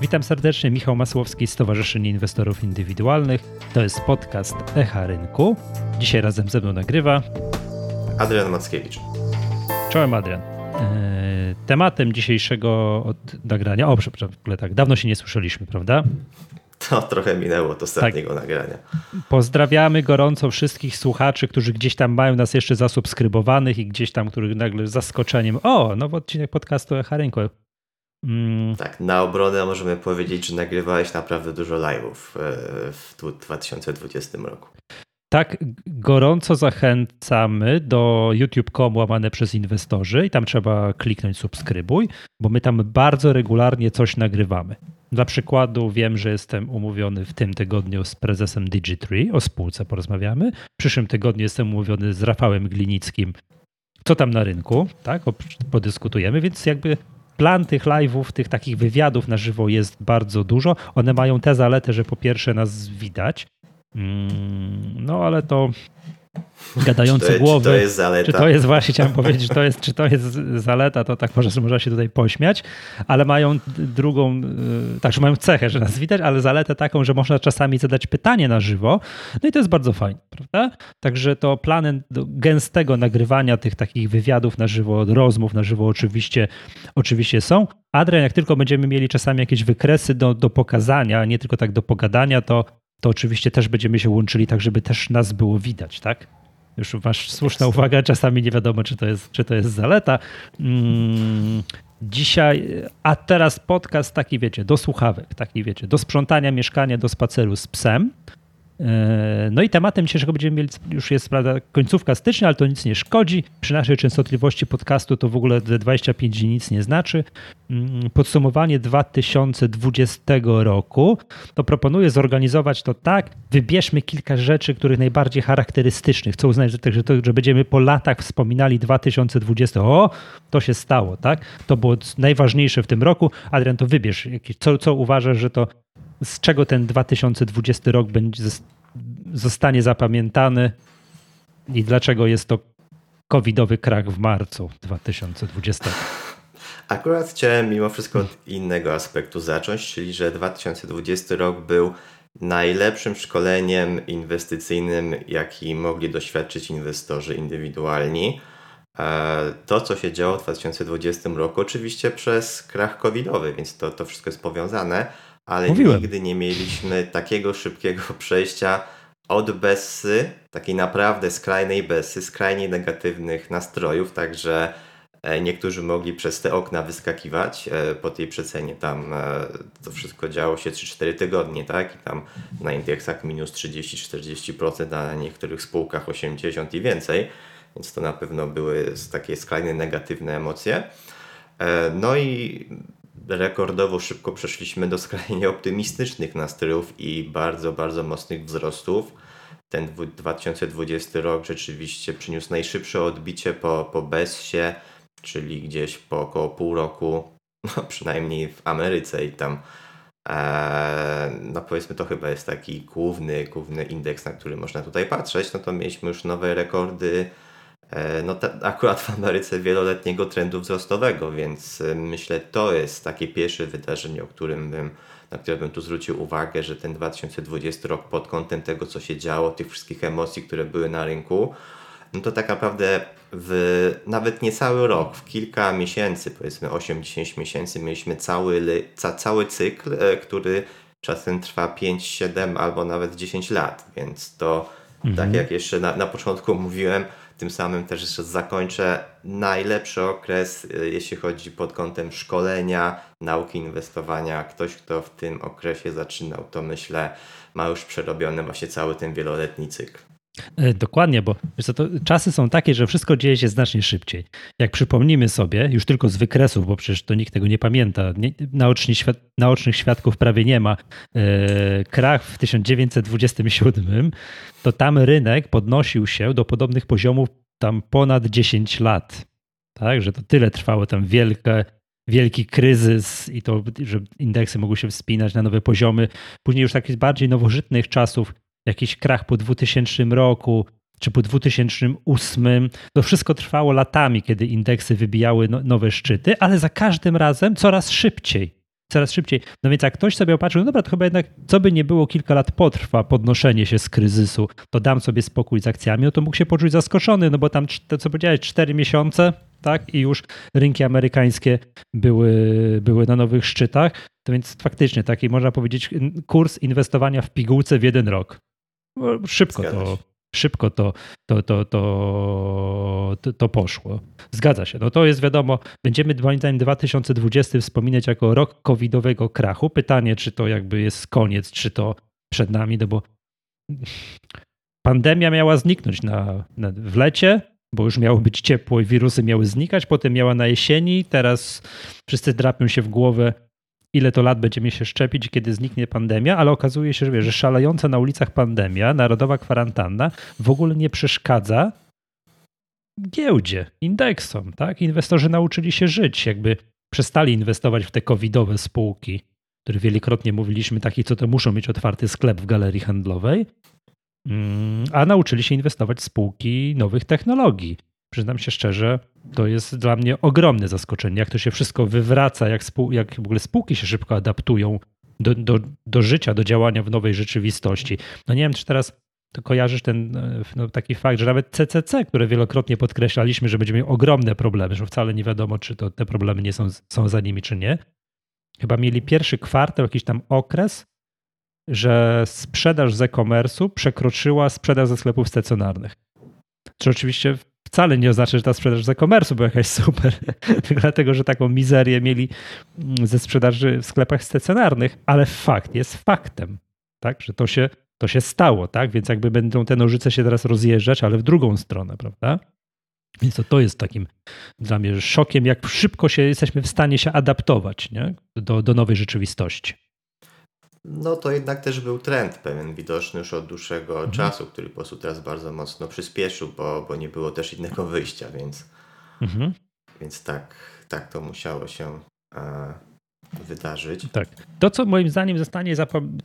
Witam serdecznie, Michał Masłowski, Stowarzyszenie Inwestorów Indywidualnych. To jest podcast Echa Rynku. Dzisiaj razem ze mną nagrywa Adrian Mackiewicz. Czołem Adrian. E, tematem dzisiejszego nagrania, o przepraszam, w ogóle tak, dawno się nie słyszeliśmy, prawda? To trochę minęło od ostatniego tak. nagrania. Pozdrawiamy gorąco wszystkich słuchaczy, którzy gdzieś tam mają nas jeszcze zasubskrybowanych i gdzieś tam, których nagle z zaskoczeniem, o, nowy odcinek podcastu Echa Rynku. Mm. Tak, na obronę możemy powiedzieć, że nagrywałeś naprawdę dużo live'ów e, w 2020 roku. Tak, gorąco zachęcamy do youtube.com łamane przez inwestorzy i tam trzeba kliknąć subskrybuj, bo my tam bardzo regularnie coś nagrywamy. Dla przykładu wiem, że jestem umówiony w tym tygodniu z prezesem Digitree, o spółce porozmawiamy. W przyszłym tygodniu jestem umówiony z Rafałem Glinickim, co tam na rynku, tak, podyskutujemy, więc jakby plan tych live'ów, tych takich wywiadów na żywo jest bardzo dużo. One mają tę zaletę, że po pierwsze nas widać, mm, no ale to gadające czy to, głowy. Czy to jest zaleta? Czy to jest właśnie, chciałem powiedzieć, że to jest, czy to jest zaleta, to tak może można się tutaj pośmiać, ale mają drugą, y, także mają cechę, że nas widać, ale zaletę taką, że można czasami zadać pytanie na żywo, no i to jest bardzo fajne, prawda? Także to planem gęstego nagrywania tych takich wywiadów na żywo, rozmów na żywo oczywiście, oczywiście są. Adrian, jak tylko będziemy mieli czasami jakieś wykresy do, do pokazania, nie tylko tak do pogadania, to to oczywiście też będziemy się łączyli tak, żeby też nas było widać, tak? Już masz słuszna uwaga, czasami nie wiadomo, czy to jest, czy to jest zaleta. Mm, dzisiaj, a teraz podcast taki, wiecie, do słuchawek, taki, wiecie, do sprzątania mieszkania, do spaceru z psem. E, no i tematem dzisiejszego będziemy mieli, już jest prawda, końcówka stycznia, ale to nic nie szkodzi. Przy naszej częstotliwości podcastu to w ogóle 25 dni nic nie znaczy. Mm, podsumowanie 2020 roku, to proponuję zorganizować to tak, wybierzmy kilka rzeczy, których najbardziej charakterystycznych, co uznać, że, że, to, że będziemy po latach wspominali 2020. O, to się stało, tak? To było najważniejsze w tym roku. Adrian, to wybierz, co, co uważasz, że to z czego ten 2020 rok będzie, zostanie zapamiętany i dlaczego jest to covidowy krach w marcu 2020? Akurat chciałem mimo wszystko od innego aspektu zacząć, czyli że 2020 rok był najlepszym szkoleniem inwestycyjnym, jaki mogli doświadczyć inwestorzy indywidualni. E, to, co się działo w 2020 roku, oczywiście przez krach covidowy, więc to, to wszystko jest powiązane, ale Mówiłem. nigdy nie mieliśmy takiego szybkiego przejścia od Bessy, takiej naprawdę skrajnej Bessy, skrajnie negatywnych nastrojów, także e, niektórzy mogli przez te okna wyskakiwać e, po tej przecenie. Tam e, to wszystko działo się 3-4 tygodnie, tak? I tam na indeksach minus 30-40%, a na niektórych spółkach 80 i więcej, więc to na pewno były takie skrajnie negatywne emocje. No i rekordowo szybko przeszliśmy do skrajnie optymistycznych nastrojów i bardzo, bardzo mocnych wzrostów. Ten 2020 rok rzeczywiście przyniósł najszybsze odbicie po, po BES-ie, czyli gdzieś po około pół roku, no przynajmniej w Ameryce i tam e, no powiedzmy to chyba jest taki główny, główny indeks, na który można tutaj patrzeć, no to mieliśmy już nowe rekordy no te, akurat w Ameryce wieloletniego trendu wzrostowego, więc e, myślę to jest takie pierwsze wydarzenie, o którym bym, na które bym tu zwrócił uwagę, że ten 2020 rok pod kątem tego, co się działo, tych wszystkich emocji, które były na rynku, no to tak naprawdę w nawet nie cały rok, w kilka miesięcy, powiedzmy 8-10 miesięcy, mieliśmy cały, ca, cały cykl, e, który czasem trwa 5, 7 albo nawet 10 lat, więc to tak mhm. tak jak jeszcze na, na początku mówiłem, tym samym też jeszcze zakończę najlepszy okres, y, jeśli chodzi pod kątem szkolenia, nauki inwestowania. Ktoś, kto w tym okresie zaczynał, to myślę, ma już przerobiony właśnie cały ten wieloletni cykl. E, dokładnie, bo co, czasy są takie, że wszystko dzieje się znacznie szybciej. Jak przypomnimy sobie, już tylko z wykresów, bo przecież to nikt tego nie pamięta, nie, świad, naocznych świadków prawie nie ma, e, krach w 1927, to tam rynek podnosił się do podobnych poziomów tam ponad 10 lat. Tak, że to tyle trwało tam wielkie, wielki kryzys i to, że indeksy mogły się wspinać na nowe poziomy. Później już takich bardziej nowożytnych czasów jakiś krach po 2000 roku czy po 2008. To wszystko trwało latami, kiedy indeksy wybijały no, nowe szczyty, ale za każdym razem coraz szybciej. coraz szybciej. No więc jak ktoś sobie opatrzył, no dobra, to chyba jednak, co by nie było, kilka lat potrwa podnoszenie się z kryzysu, to dam sobie spokój z akcjami, no to mógł się poczuć zaskoczony, no bo tam, to co powiedziałeś, cztery miesiące, tak, i już rynki amerykańskie były, były na nowych szczytach, to więc faktycznie taki, można powiedzieć, kurs inwestowania w pigułce w jeden rok. Szybko to, szybko to, to, to, to, to, poszło. Zgadza się. No to jest wiadomo, będziemy moim zdaniem 2020 wspominać jako rok covidowego krachu. Pytanie, czy to jakby jest koniec, czy to przed nami, no bo pandemia miała zniknąć na, na, w lecie, bo już miało być ciepło i wirusy miały znikać, potem miała na jesieni, teraz wszyscy drapią się w głowę, ile to lat będziemy się szczepić, kiedy zniknie pandemia, ale okazuje się, że, że szalejąca na ulicach pandemia, narodowa kwarantanna w ogóle nie przeszkadza giełdzie, indeksom, tak? Inwestorzy nauczyli się żyć, jakby przestali inwestować w te covidowe spółki, które wielokrotnie mówiliśmy, takich, co to muszą mieć otwarty sklep w galerii handlowej, mm, a nauczyli się inwestować w spółki nowych technologii. Przyznam się szczerze, to jest dla mnie ogromne zaskoczenie, jak to się wszystko wywraca, jak, spół, jak w ogóle spółki się szybko adaptują do, do, do życia, do działania w nowej rzeczywistości. No nie wiem, czy teraz to kojarzysz ten e, no, taki fakt, że nawet CCC, które wielokrotnie podkreślaliśmy, że będziemy mieli ogromne problemy, że wcale nie wiadomo, czy to te problemy nie są, są za nimi, czy nie. Chyba mieli pierwszy kwartał, jakiś tam okres, że sprzedaż z e-commerce'u przekroczyła sprzedaż ze sklepów stacjonarnych. Co oczywiście wcale nie oznacza, że ta sprzedaż z e-commerce była jakaś super, dlatego, że taką mizerię mieli mm, ze sprzedaży w sklepach stacjonarnych, ale fakt jest faktem, tak, że to się, to się stało, tak, więc jakby będą te nożyce się teraz rozjeżdżać, ale w drugą stronę, prawda? Więc to, to jest takim dla mnie szokiem, jak szybko się jesteśmy w stanie się adaptować nie? Do, do nowej rzeczywistości. No to jednak też był trend pewien widoczny już od dłuższego mhm. czasu, który po prostu teraz bardzo mocno przyspieszył, bo, bo nie było też innego wyjścia, więc, mhm. więc tak, tak to musiało się e, wydarzyć. Tak. To, co moim zdaniem zostanie,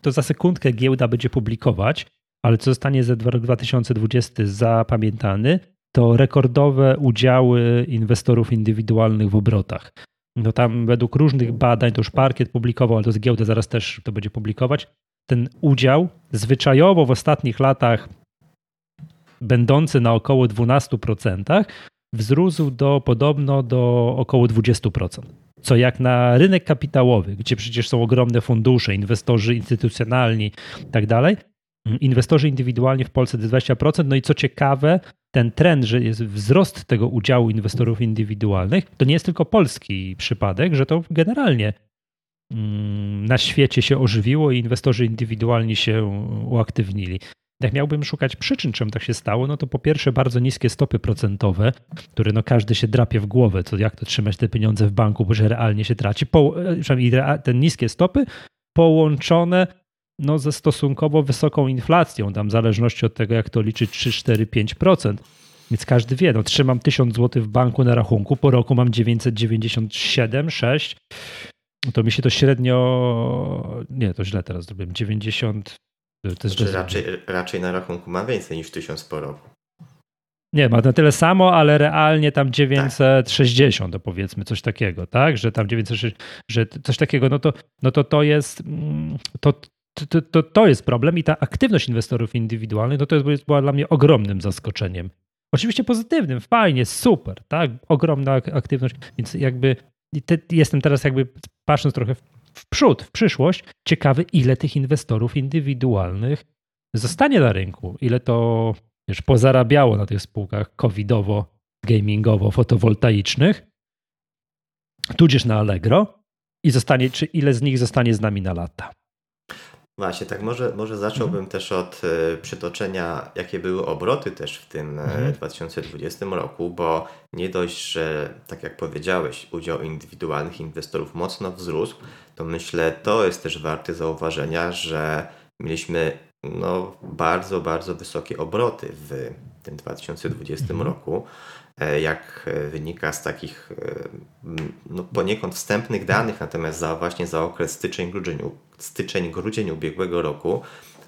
to za sekundkę giełda będzie publikować, ale co zostanie za rok 2020 zapamiętany, to rekordowe udziały inwestorów indywidualnych w obrotach. No tam według różnych badań, to już parkiet publikował, ale to z giełdy zaraz też to będzie publikować, ten udział zwyczajowo w ostatnich latach będący na około 12% wzrósł do podobno do około 20%. Co jak na rynek kapitałowy, gdzie przecież są ogromne fundusze, inwestorzy instytucjonalni i tak dalej, inwestorzy indywidualni w Polsce to 20%. No i co ciekawe, ten trend, że jest wzrost tego udziału inwestorów indywidualnych, to nie jest tylko polski przypadek, że to generalnie mm, na świecie się ożywiło i inwestorzy indywidualni się uaktywnili. Jak miałbym szukać przyczyn, czemu tak się stało, no to po pierwsze bardzo niskie stopy procentowe, które no każdy się drapie w głowę, co jak to trzymać te pieniądze w banku, bo że realnie się traci. Po, e, te niskie stopy połączone no, ze stosunkowo wysoką inflacją, tam w zależności od tego, jak to liczyć 3, 4, 5%. Więc każdy wie, no trzymam 1000 zł w banku na rachunku, po roku mam 997, 6. To mi się to średnio. Nie, to źle teraz zrobiłem. 90. To jest znaczy, raczej, raczej na rachunku ma więcej niż 1000 po roku. Nie, ma na tyle samo, ale realnie tam 960, tak. powiedzmy coś takiego, tak? Że tam 960, że coś takiego, no to, no to to jest, mm, to, to, to, to jest problem i ta aktywność inwestorów indywidualnych, no to jest, była dla mnie ogromnym zaskoczeniem. Oczywiście pozytywnym, fajnie, super, tak? Ogromna aktywność, więc jakby te, jestem teraz jakby patrząc trochę w, w przód, w przyszłość, ciekawy ile tych inwestorów indywidualnych zostanie na rynku, ile to wiesz, pozarabiało na tych spółkach covidowo, gamingowo, fotowoltaicznych, tudzież na Allegro i zostanie, czy ile z nich zostanie z nami na lata. Właśnie, tak może, może zacząłbym mhm. też od y, przytoczenia, jakie były obroty też w tym e, mhm. 2020 roku, bo nie dość, że tak jak powiedziałeś, udział indywidualnych inwestorów mocno wzrósł, to myślę, to jest też warte zauważenia, że mieliśmy no, bardzo, bardzo wysokie obroty w tym 2020 mhm. roku. E, jak wynika z takich no, poniekąd wstępnych danych, natomiast za, właśnie za okres styczeń-grudzień styczeń, grudzień ubiegłego roku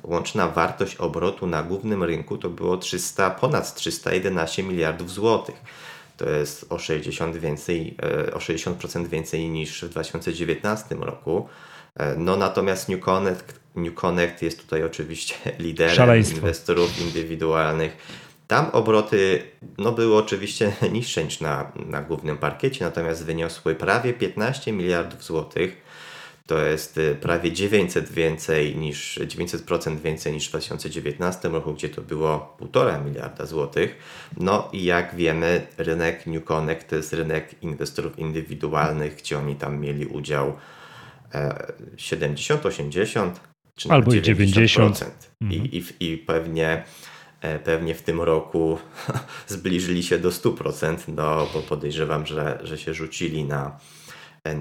łączna wartość obrotu na głównym rynku to było 300, ponad 311 miliardów złotych. To jest o 60 więcej, e, o 60% więcej niż w 2019 roku. E, no natomiast New Connect, New Connect jest tutaj oczywiście liderem Szaleństwo. inwestorów indywidualnych. Tam obroty no, były oczywiście niższe niż na, na głównym parkiecie, natomiast wyniosły prawie 15 miliardów złotych to jest y, prawie 900 więcej niż 900% więcej niż w 2019 roku, gdzie to było 1,5 miliarda złotych. No i jak wiemy, rynek New Connect to jest rynek inwestorów indywidualnych, gdzie oni tam mieli udział 70, e, 80 czy albo 90%. 90. I, mhm. i, I pewnie e, pewnie w tym roku zbliżyli się do 100%, no bo podejrzewam, że, że się rzucili na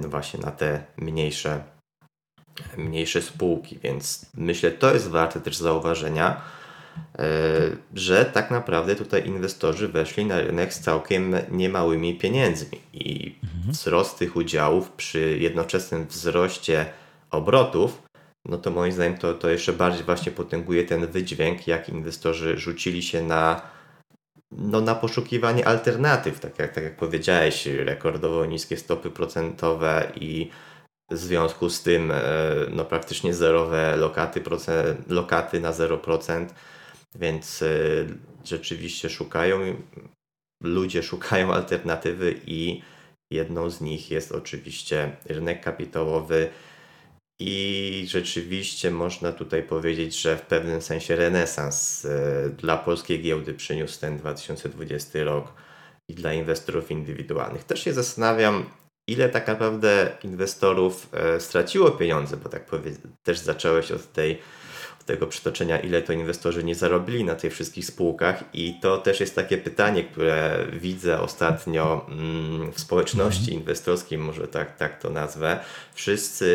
właśnie na te mniejsze mniejsze spółki, więc myślę, to jest warte też zauważenia, e, że tak naprawdę tutaj inwestorzy weszli na rynek z całkiem niemałymi pieniędzmi i mhm. wzrost tych udziałów przy jednoczesnym wzroście obrotów, no to moim zdaniem to, to jeszcze bardziej właśnie potęguje ten wydźwięk, jak inwestorzy rzucili się na, no, na poszukiwanie alternatyw, tak jak, tak jak powiedziałeś, rekordowo niskie stopy procentowe i w związku z tym e, no, praktycznie zerowe lokaty, procent, lokaty na 0%, więc e, rzeczywiście szukają, ludzie szukają alternatywy i jedną z nich jest oczywiście rynek kapitałowy i rzeczywiście można tutaj powiedzieć, że w pewnym sensie renesans e, dla polskiej giełdy przyniósł ten 2020 rok i dla inwestorów indywidualnych. Też się zastanawiam, ile tak naprawdę inwestorów e, straciło pieniądze, bo tak powiem, też zacząłeś od tej tego przytoczenia, ile to inwestorzy nie zarobili na tych wszystkich spółkach i to też jest takie pytanie, które widzę ostatnio mm, w społeczności mhm. inwestorskiej, może tak, tak to nazwę. Wszyscy,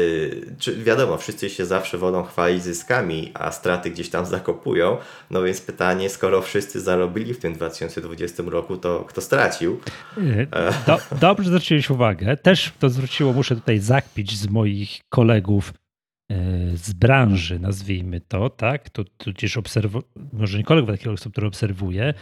czy wiadomo, wszyscy się zawsze wolą chwalić zyskami, a straty gdzieś tam zakopują, no więc pytanie, skoro wszyscy zarobili w tym 2020 roku, to kto stracił? Do, dobrze zwróciłeś uwagę. Też to zwróciło, muszę tutaj zakpić z moich kolegów E, z branży, nazwijmy to, tak, to tudzież obserwuję, może nie kolegów takiego osób, które obserwuję,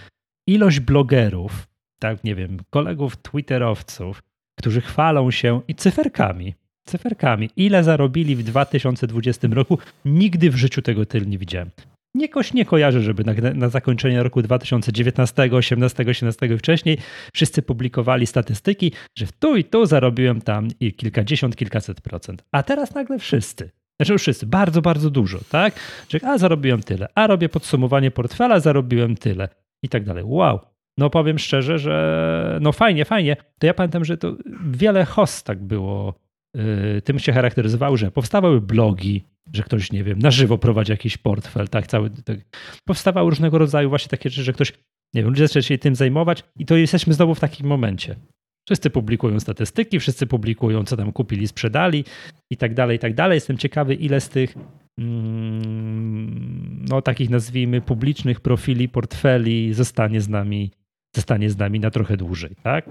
ilość blogerów, tak, nie wiem, kolegów twitterowców, którzy chwalą się i cyferkami, cyferkami, ile zarobili w 2020 roku, nigdy w życiu tego tylu nie widziałem. Jakoś nie kojarzę, żeby na, na, zakończenie roku 2019, 18, 18 i wcześniej wszyscy publikowali statystyki, że tu i tu zarobiłem tam i kilkadziesiąt, kilkaset procent. A teraz nagle wszyscy. Znaczy wszyscy, bardzo, bardzo dużo, tak? Że a zarobiłem tyle, a robię podsumowanie portfela, zarobiłem tyle i tak dalej. Wow. No powiem szczerze, że no fajnie, fajnie. To ja pamiętam, że to wiele host tak było, yy, tym się charakteryzowało, że powstawały blogi, że ktoś, nie wiem, na żywo prowadzi jakiś portfel, tak, cały, tak. powstawały różnego rodzaju właśnie takie rzeczy, że ktoś, nie wiem, ludzie zaczęli się tym zajmować i to jesteśmy znowu w takim momencie. Wszyscy publikują statystyki, wszyscy publikują, co tam kupili, sprzedali i tak dalej, i tak dalej. Jestem ciekawy, ile z tych mm, no takich nazwijmy publicznych profili, portfeli zostanie z nami, zostanie z nami na trochę dłużej, tak?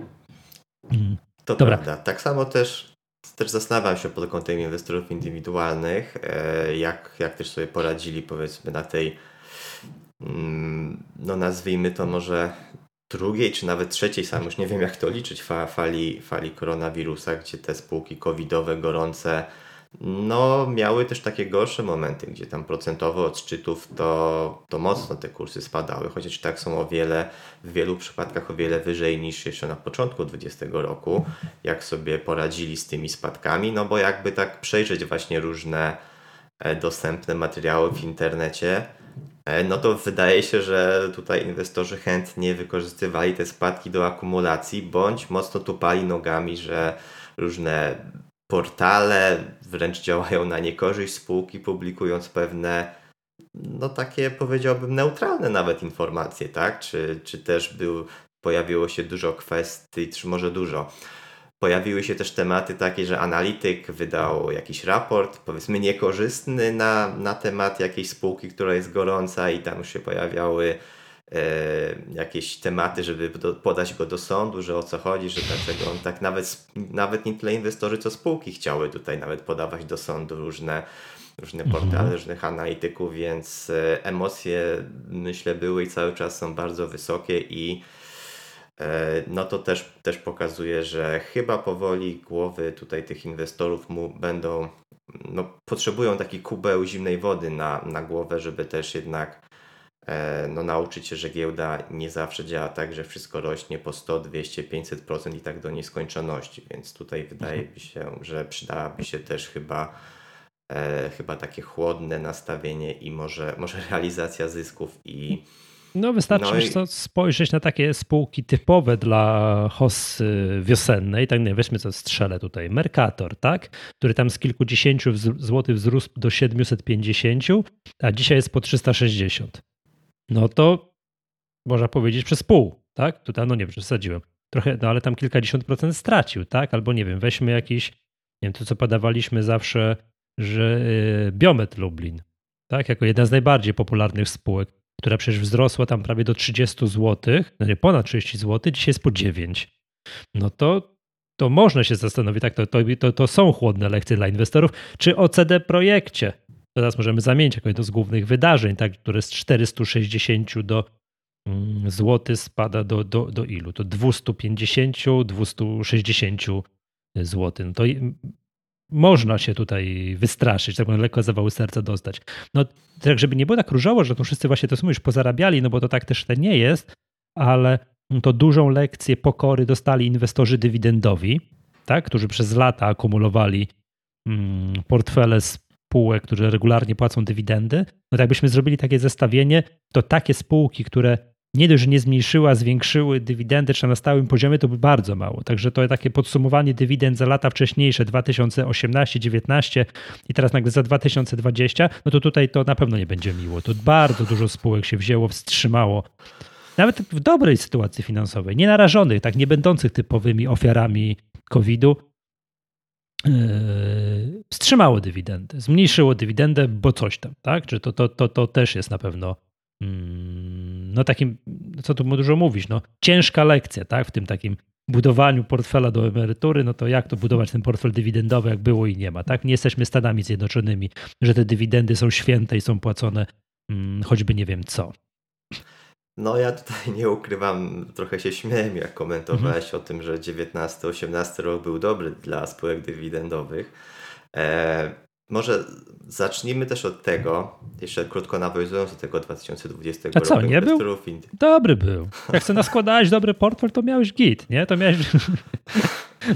Mm. To Dobra. prawda. Tak samo też, też zastanawiam się pod kątem inwestorów indywidualnych, e, jak, jak też sobie poradzili powiedzmy na tej mm, no nazwijmy to może drugiej czy nawet trzeciej, sam już nie wiem jak to liczyć, fali, fali koronawirusa, gdzie te spółki covidowe, gorące, no miały też takie gorsze momenty, gdzie tam procentowo od szczytów to, to mocno te kursy spadały, chociaż tak są o wiele, w wielu przypadkach o wiele wyżej niż jeszcze na początku 2020 roku, jak sobie poradzili z tymi spadkami, no bo jakby tak przejrzeć właśnie różne e, dostępne materiały w internecie, no to wydaje się, że tutaj inwestorzy chętnie wykorzystywali te spadki do akumulacji, bądź mocno tupali nogami, że różne portale wręcz działają na niekorzyść spółki, publikując pewne, no takie powiedziałbym neutralne nawet informacje, tak? Czy, czy też był, pojawiło się dużo kwestii, czy może dużo Pojawiły się też tematy takie, że analityk wydał jakiś raport, powiedzmy niekorzystny na, na temat jakiejś spółki, która jest gorąca i tam już się pojawiały e, jakieś tematy, żeby do, podać go do sądu, że o co chodzi, że dlaczego on tak nawet, nawet nie tyle inwestorzy, co spółki chciały tutaj nawet podawać do sądu różne, różne mhm. portale, mhm. różnych analityków, więc e, emocje myślę były i cały czas są bardzo wysokie i no to też, też pokazuje, że chyba powoli głowy tutaj tych inwestorów mu będą, no, potrzebują taki kubeł zimnej wody na, na głowę, żeby też jednak e, no, nauczyć się, że giełda nie zawsze działa tak, że wszystko rośnie po 100, 200, 500% i tak do nieskończoności, więc tutaj wydaje mi się, że przydałaby się też chyba e, chyba takie chłodne nastawienie i może, może realizacja zysków i no wystarczy no i... spojrzeć na takie spółki typowe dla hossy wiosennej, tak nie weźmy co strzelę tutaj, Mercator, tak, który tam z kilkudziesięciu złotych wzrósł do 750, a dzisiaj jest po 360. No to można powiedzieć przez pół, tak? Tutaj no nie przesadziłem. Trochę, no ale tam kilkadziesiąt procent stracił, tak? Albo nie wiem, weźmy jakiś, nie wiem, to co podawaliśmy zawsze, że y, Biomet Lublin, tak? Jako jedna z najbardziej popularnych spółek która przecież wzrosła tam prawie do 30 zł, nie ponad 30 zł, dzisiaj jest po 9. No to, to można się zastanowić, tak, to, to, to, są chłodne lekcje dla inwestorów, czy o CD Projekcie. Teraz możemy zamienić jako jedno z głównych wydarzeń, tak, które z 460 do mm, zł spada do, do, do ilu? To 250, 260 zł. No to można się tutaj wystraszyć, tak lekko zawały serca dostać. No tak, żeby nie było tak różowo, że to wszyscy właśnie to są już pozarabiali, no bo to tak też to nie jest, ale to dużą lekcję pokory dostali inwestorzy dywidendowi, tak, którzy przez lata akumulowali mm, portfele spółek, które regularnie płacą dywidendy. No tak jakbyśmy zrobili takie zestawienie, to takie spółki, które nie dość, że nie zmniejszyły, a zwiększyły dywidendy czy na stałym poziomie, to by bardzo mało. Także to takie podsumowanie dywidend za lata wcześniejsze, 2018, 2019 i teraz nagle za 2020, no to tutaj to na pewno nie będzie miło. To bardzo dużo spółek się wzięło, wstrzymało. Nawet w dobrej sytuacji finansowej, nie narażonych, tak nie będących typowymi ofiarami COVID-u, yy, wstrzymało dywidendy, zmniejszyło dywidendę, bo coś tam, tak? Czy to, to, to, to też jest na pewno no takim, co tu dużo mówić, no ciężka lekcja, tak, w tym takim budowaniu portfela do emerytury, no to jak to budować ten portfel dywidendowy, jak było i nie ma, tak? Nie jesteśmy Stanami Zjednoczonymi, że te dywidendy są święte i są płacone hmm, choćby nie wiem co. No ja tutaj nie ukrywam, trochę się śmiałem, jak komentowałeś mhm. o tym, że 19-18 rok był dobry dla spółek dywidendowych. E, może zacznijmy też od tego, jeszcze krótko nawiązując do tego 2020 A co, roku. nie był? Dobry był. Jak chcę naskładać dobry portfel, to miałeś git, nie? To miałeś...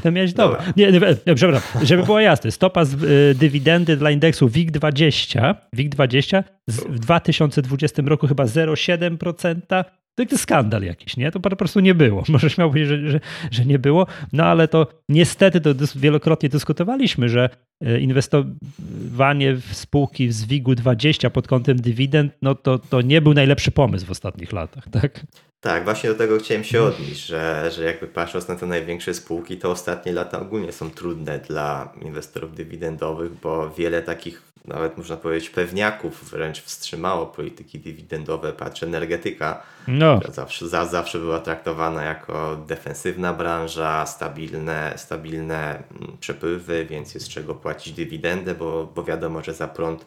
To miałeś dobry. Nie, nie, przepraszam, żeby było jasne. Stopa z, y, dywidendy dla indeksu WIG20, WIG20 w 2020 roku chyba 0,7%, to jest skandal jakiś, nie? To po prostu nie było. Może śmiał powiedzieć, że, że, że, nie było, no ale to niestety to wielokrotnie dyskutowaliśmy, że e, inwestowanie w spółki z WIG-u 20 pod kątem dywidend, no to, to nie był najlepszy pomysł w ostatnich latach, tak? Tak, właśnie do tego chciałem się odnieść, że, że jakby patrząc na te największe spółki, to ostatnie lata ogólnie są trudne dla inwestorów dywidendowych, bo wiele takich, nawet można powiedzieć, pewniaków wręcz wstrzymało polityki dywidendowe. Patrz, energetyka no. zawsze, za, zawsze była traktowana jako defensywna branża, stabilne, stabilne mm, przepływy, więc jest czego płacić dywidendę, bo, bo wiadomo, że za prąd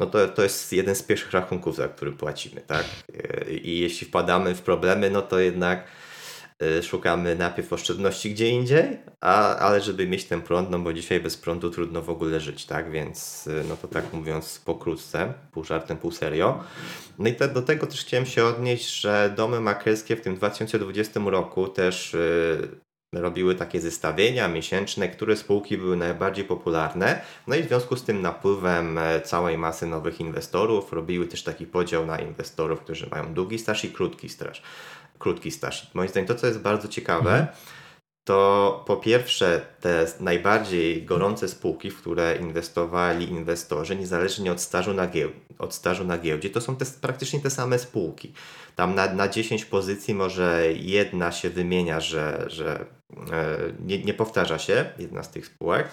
no to, to jest jeden z pierwszych rachunków, za który płacimy, tak? I jeśli wpadamy w problemy, no to jednak y, szukamy najpierw oszczędności gdzie indziej, a, ale żeby mieć ten prąd, no bo dzisiaj bez prądu trudno w ogóle żyć, tak? Więc y, no to tak mówiąc pokrótce, pół żartem, pół serio. No i te, do tego też chciałem się odnieść, że domy maklerskie w tym 2020 roku też robiły takie zestawienia miesięczne, które spółki były najbardziej popularne. No i w związku z tym napływem e, całej masy nowych inwestorów robiły też taki podział na inwestorów, którzy mają długi staż i krótki staż. Krótki staż. Moim zdaniem to, co jest bardzo ciekawe, mhm. To po pierwsze te najbardziej gorące spółki, w które inwestowali inwestorzy, niezależnie od stażu na, gieł od stażu na giełdzie, to są te, praktycznie te same spółki. Tam na, na 10 pozycji może jedna się wymienia, że, że e, nie, nie powtarza się jedna z tych spółek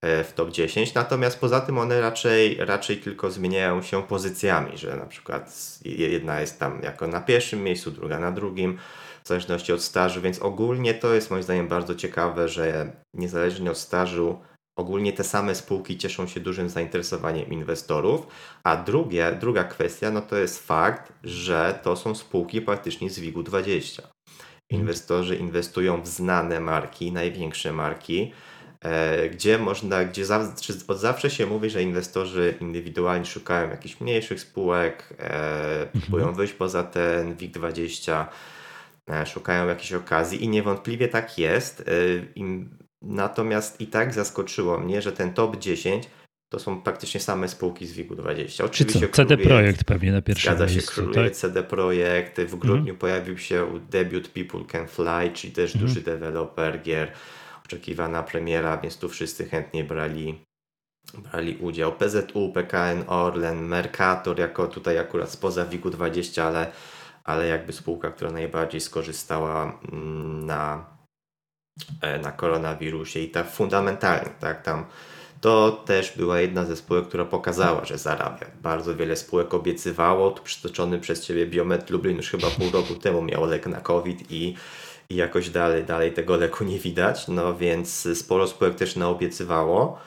e, w top 10, natomiast poza tym one raczej, raczej tylko zmieniają się pozycjami, że na przykład jedna jest tam jako na pierwszym miejscu, druga na drugim, w zależności od stażu, więc ogólnie to jest moim zdaniem bardzo ciekawe, że niezależnie od stażu ogólnie te same spółki cieszą się dużym zainteresowaniem inwestorów, a drugie, druga kwestia no to jest fakt, że to są spółki praktycznie z WIG-u 20. Inwestorzy inwestują w znane marki, największe marki, e, gdzie można, gdzie za, od zawsze się mówi, że inwestorzy indywidualni szukają jakichś mniejszych spółek, e, próbują mhm. wyjść poza ten WIG20, e, szukają jakiejś okazji i niewątpliwie tak jest. Natomiast i tak zaskoczyło mnie, że ten top 10 to są praktycznie same spółki z WIG-20. Oczywiście co, CD Projekt pewnie na pierwszym zgadza miejscu. Zgadza się, króluje tak? CD Projekt. W grudniu mhm. pojawił się debiut People Can Fly, czyli też mhm. duży deweloper gier. Oczekiwana premiera, więc tu wszyscy chętnie brali, brali udział. PZU, PKN Orlen, Mercator, jako tutaj akurat spoza WIG-20, ale, ale jakby spółka, która najbardziej skorzystała mm, na, e, na koronawirusie i tak fundamentalnie, tak, tam to też była jedna ze spółek, która pokazała, że zarabia. Bardzo wiele spółek obiecywało. Tu przytoczony przez Ciebie Biomet Lublin już chyba pół roku temu miał lek na COVID i, i jakoś dalej, dalej tego leku nie widać. No więc sporo spółek też naobiecywało.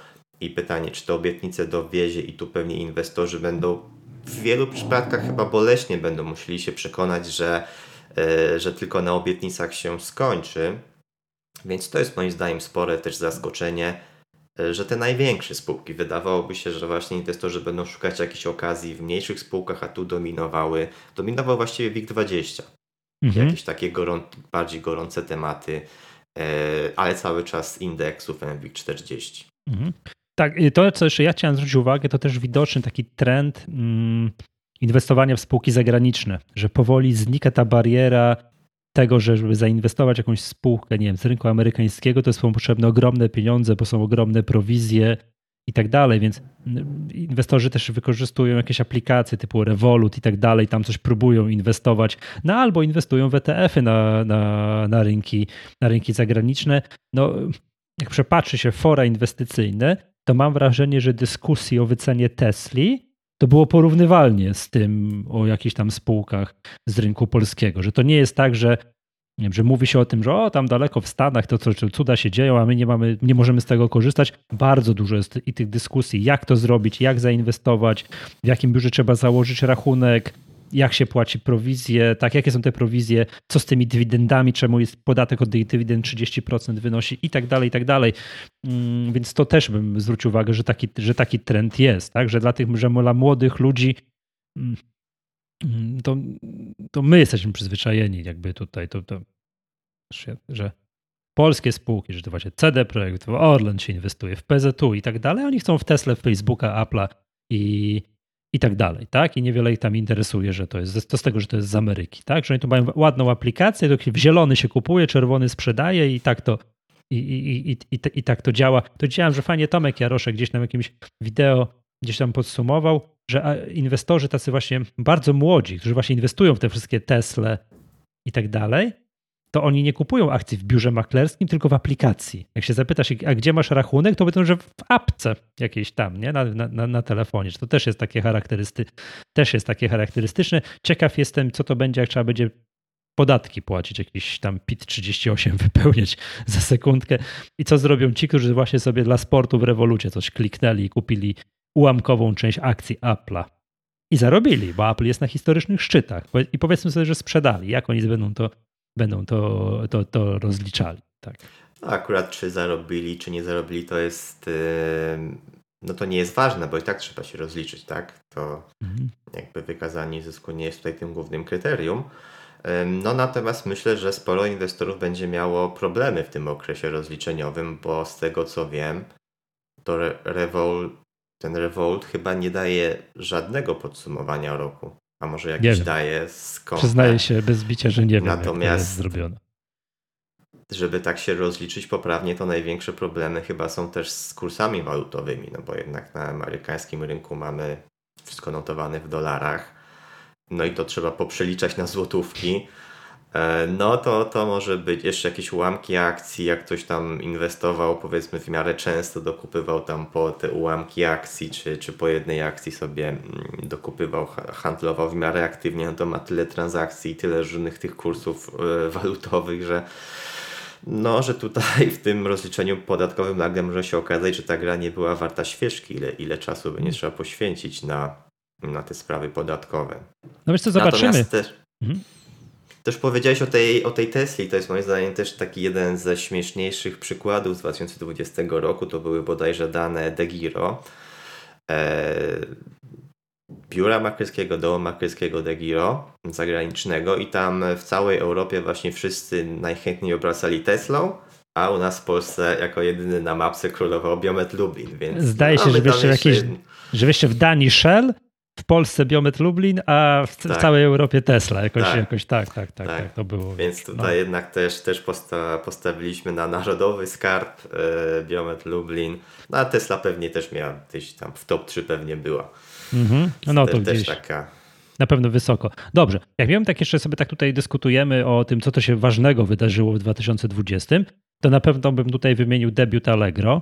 I pytanie, czy te obietnice dowiezie i tu pewnie inwestorzy będą w wielu przypadkach chyba boleśnie będą musieli się przekonać, że, yy, że tylko na obietnicach się skończy. Więc to jest moim zdaniem spore też zaskoczenie E, że te największe spółki, wydawałoby się, że właśnie inwestorzy będą szukać jakichś okazji w mniejszych spółkach, a tu dominowały, dominował właściwie WIG20. Mhm. Jakieś takie gorą, bardziej gorące tematy, e, ale cały czas indeksów MWIG40. Mhm. Tak, to co jeszcze ja chciałem zwrócić uwagę, to też widoczny taki trend mm, inwestowania w spółki zagraniczne, że powoli znika ta bariera tego, że żeby zainwestować jakąś spółkę, nie wiem, z rynku amerykańskiego, to są potrzebne ogromne pieniądze, bo są ogromne prowizje i tak dalej, więc inwestorzy też wykorzystują jakieś aplikacje typu Revolut i tak dalej, tam coś próbują inwestować, no albo inwestują w ETF-y na, na, na, rynki, na rynki zagraniczne. No, jak przepatrzy się fora inwestycyjne, to mam wrażenie, że dyskusji o wycenie Tesli to było porównywalnie z tym o jakichś tam spółkach z rynku polskiego, że to nie jest tak, że nie wiem, że mówi się o tym, że o, tam daleko w Stanach to co, cuda się dzieją, a my nie mamy, nie możemy z tego korzystać. Bardzo dużo jest i tych dyskusji, jak to zrobić, jak zainwestować, w jakim biurze trzeba założyć rachunek, jak się płaci prowizje, tak, jakie są te prowizje, co z tymi dywidendami, czemu jest podatek od dywidend 30% wynosi i tak dalej, i tak dalej. Mm, więc to też bym zwrócił uwagę, że taki, że taki trend jest, tak, że dla tych, że dla młodych ludzi mm, to, to my jesteśmy przyzwyczajeni jakby tutaj, to, to że polskie spółki, że to właśnie CD Projekt, Orlen się inwestuje w PZU i tak dalej, oni chcą w Tesla, w Facebooka, Apple'a i, i tak dalej, tak? I niewiele ich tam interesuje, że to jest, to z tego, że to jest z Ameryki, tak? Że oni tu mają ładną aplikację, to zielony się kupuje, czerwony sprzedaje i tak to i, i, i, i, i tak to działa. To widziałem, że fajnie Tomek Jaroszek gdzieś tam jakimś wideo gdzieś tam podsumował, że inwestorzy tacy właśnie bardzo młodzi, którzy właśnie inwestują w te wszystkie Tesle i tak dalej, to oni nie kupują akcji w biurze maklerskim, tylko w aplikacji. Jak się zapytasz, a gdzie masz rachunek, to powiedzą, że w apce jakiejś tam, nie? Na, na, na telefonie. To też jest takie charakterysty, też jest takie charakterystyczne. Ciekaw jestem, co to będzie, jak trzeba będzie podatki płacić, jakiś tam PIT 38 wypełniać za sekundkę. I co zrobią ci, którzy właśnie sobie dla sportu w rewolucie coś kliknęli i kupili ułamkową część akcji Apple'a. I zarobili, bo Apple jest na historycznych szczytach. I powiedzmy sobie, że sprzedali. Jak oni będą to będą to, to, to rozliczali. Tak. No akurat czy zarobili, czy nie zarobili, to jest. No to nie jest ważne, bo i tak trzeba się rozliczyć, tak? To mhm. jakby wykazanie zysku nie jest tutaj tym głównym kryterium. No natomiast myślę, że sporo inwestorów będzie miało problemy w tym okresie rozliczeniowym, bo z tego co wiem, to Revolt, ten Revolt chyba nie daje żadnego podsumowania roku a może jakieś daje skąd. Przyznaję się bez bicia, że nie wiem, Natomiast, jest zrobione. Żeby tak się rozliczyć poprawnie, to największe problemy chyba są też z kursami walutowymi, no bo jednak na amerykańskim rynku mamy wszystko notowane w dolarach, no i to trzeba poprzeliczać na złotówki, no to, to może być jeszcze jakieś ułamki akcji, jak ktoś tam inwestował powiedzmy w miarę często, dokupywał tam po te ułamki akcji, czy, czy po jednej akcji sobie mm, dokupywał, handlował w miarę aktywnie, no to ma tyle transakcji i tyle różnych tych kursów e, walutowych, że no, że tutaj w tym rozliczeniu podatkowym nagle może się okazać, że ta gra nie była warta świeczki, ile, ile czasu by nie trzeba poświęcić na, na te sprawy podatkowe. No wiesz co, zobaczymy. Też... Mhm. Też powiedziałeś o tej, o tej Tesli, to jest moim zdaniem też taki jeden ze śmieszniejszych przykładów z 2020 roku, to były bodajże dane DeGiro. E, biura makryjskiego, domu makryjskiego DeGiro zagranicznego i tam w całej Europie właśnie wszyscy najchętniej obracali Teslą, a u nas w Polsce jako jedyny na mapce królował Biomet Lublin, więc... Zdaje się, że jeszcze jakieś, że jeszcze w Danii Shell, w Polsce Biomet Lublin, a w, tak. w całej Europie Tesla. Jakoś tak. Jakoś, tak, tak, tak, tak, tak, to było. Więc tutaj no. jednak też, też posta postawiliśmy na narodowy skarb e, Biomet Lublin, no a Tesla pewnie też miała gdzieś tam w top 3 pewnie była. Mhm. No to też taka na pewno wysoko. Dobrze, jak wiem, tak jeszcze sobie tak tutaj dyskutujemy o tym, co to się ważnego wydarzyło w 2020, to na pewno bym tutaj wymienił debiut Allegro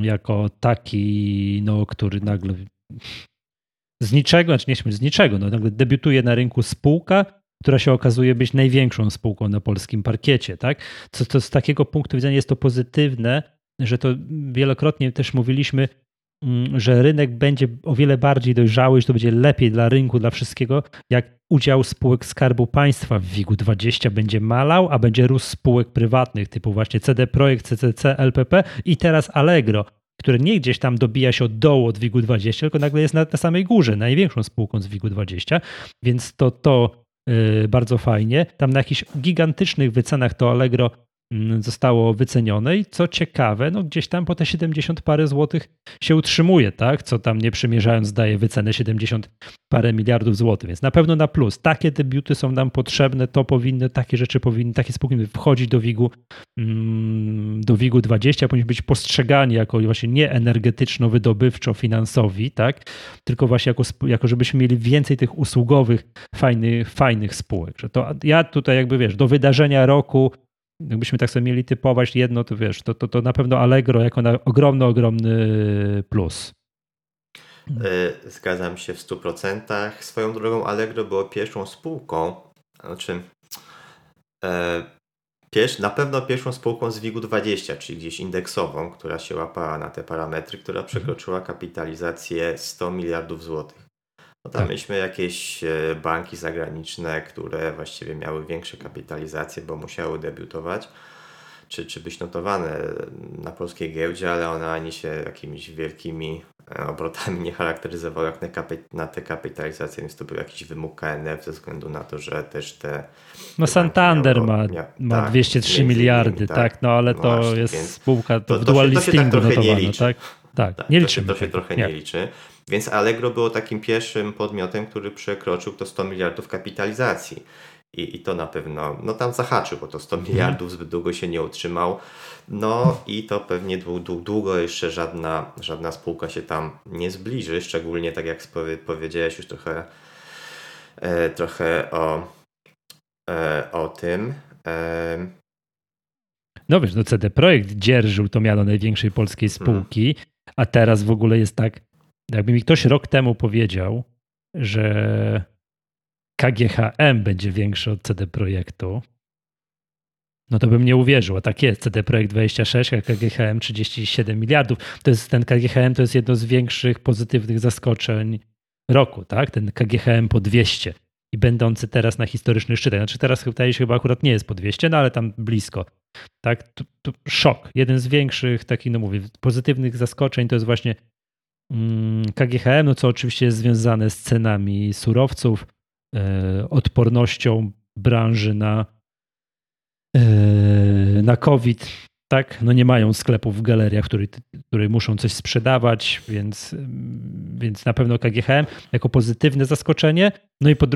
jako taki, no, który nagle z niczego, znaczy nie z niczego, no, nagle debiutuje na rynku spółka, która się okazuje być największą spółką na polskim parkiecie, tak? Co to z takiego punktu widzenia jest to pozytywne, że to wielokrotnie też mówiliśmy, mm, że rynek będzie o wiele bardziej dojrzały, że to będzie lepiej dla rynku, dla wszystkiego, jak udział spółek Skarbu Państwa w WIG-20 będzie malał, a będzie rósł spółek prywatnych typu właśnie CD Projekt, CCC, LPP i teraz Allegro, które nie gdzieś tam dobija się od dołu od WIG-20, tylko nagle jest na, na samej górze, największą spółką z WIG-20, więc to, to yy, bardzo fajnie. Tam na jakichś gigantycznych wycenach to Allegro zostało wycenione i co ciekawe, no gdzieś tam po te 70 parę złotych się utrzymuje, tak? Co tam nie przymierzając daje wycenę 70 parę miliardów złotych, więc na pewno na plus. Takie debiuty są nam potrzebne, to powinny, takie rzeczy powinny, takie spółki wchodzić do WIG-u mm, do WIG-u 20, powinni być postrzegani jako właśnie nie energetyczno-wydobywczo-finansowi, tak? Tylko właśnie jako, jako żebyśmy mieli więcej tych usługowych, fajnych, fajnych spółek. Że to ja tutaj jakby wiesz, do wydarzenia roku jakbyśmy tak sobie mieli typować jedno, to wiesz, to, to, to na pewno Allegro jako na ogromny, ogromny plus. E, zgadzam się w 100%. Swoją drogą Allegro było pierwszą spółką, znaczy e, na pewno pierwszą spółką z WIG-u 20, czyli gdzieś indeksową, która się łapała na te parametry, która mhm. przekroczyła kapitalizację 100 miliardów złotych. No tam tak. mieliśmy jakieś e, banki zagraniczne, które właściwie miały większe kapitalizacje, bo musiały debiutować, czy, czy być notowane na polskiej giełdzie, ale one ani się jakimiś wielkimi e, obrotami nie charakteryzowały jak na, na te kapitalizacje, więc to był jakiś wymóg KNF ze względu na to, że też te. No Santander miało, ma, mia, ma tak, 203 miliardy, innymi, tak, tak, no ale no to właśnie, jest spółka to, w dual listingu tak notowana, tak? Tak, tak, nie liczymy. To się, to się trochę nie. nie liczy. Więc Allegro było takim pierwszym podmiotem, który przekroczył to 100 miliardów kapitalizacji. I, I to na pewno, no tam zahaczył, bo to 100 mhm. miliardów zbyt długo się nie utrzymał. No i to pewnie długo, długo jeszcze żadna, żadna spółka się tam nie zbliży, szczególnie tak jak powiedziałeś już trochę, e, trochę o, e, o tym. E, no wiesz, no CD Projekt dzierżył to miano największej polskiej mhm. spółki, hmm. a teraz w ogóle jest tak, jakby mi ktoś rok temu powiedział, że KGHM będzie większy od CD Projektu, no to bym nie uwierzył. A tak jest. CD Projekt 26, a KGHM 37 miliardów. To jest ten KGHM to jest jedno z większych pozytywnych zaskoczeń roku, tak? Ten KGHM po 200 i będący teraz na historycznych szczytach. Znaczy teraz wydaje się chyba akurat nie jest po 200, no ale tam blisko. Tak? To, to szok. Jeden z większych takich, no mówię, pozytywnych zaskoczeń to jest właśnie KGHM, no co oczywiście jest związane z cenami surowców, e, odpornością branży na, e, na COVID. Tak, no nie mają sklepów w galeriach, które, które muszą coś sprzedawać, więc, więc na pewno KGHM jako pozytywne zaskoczenie. No i, pod,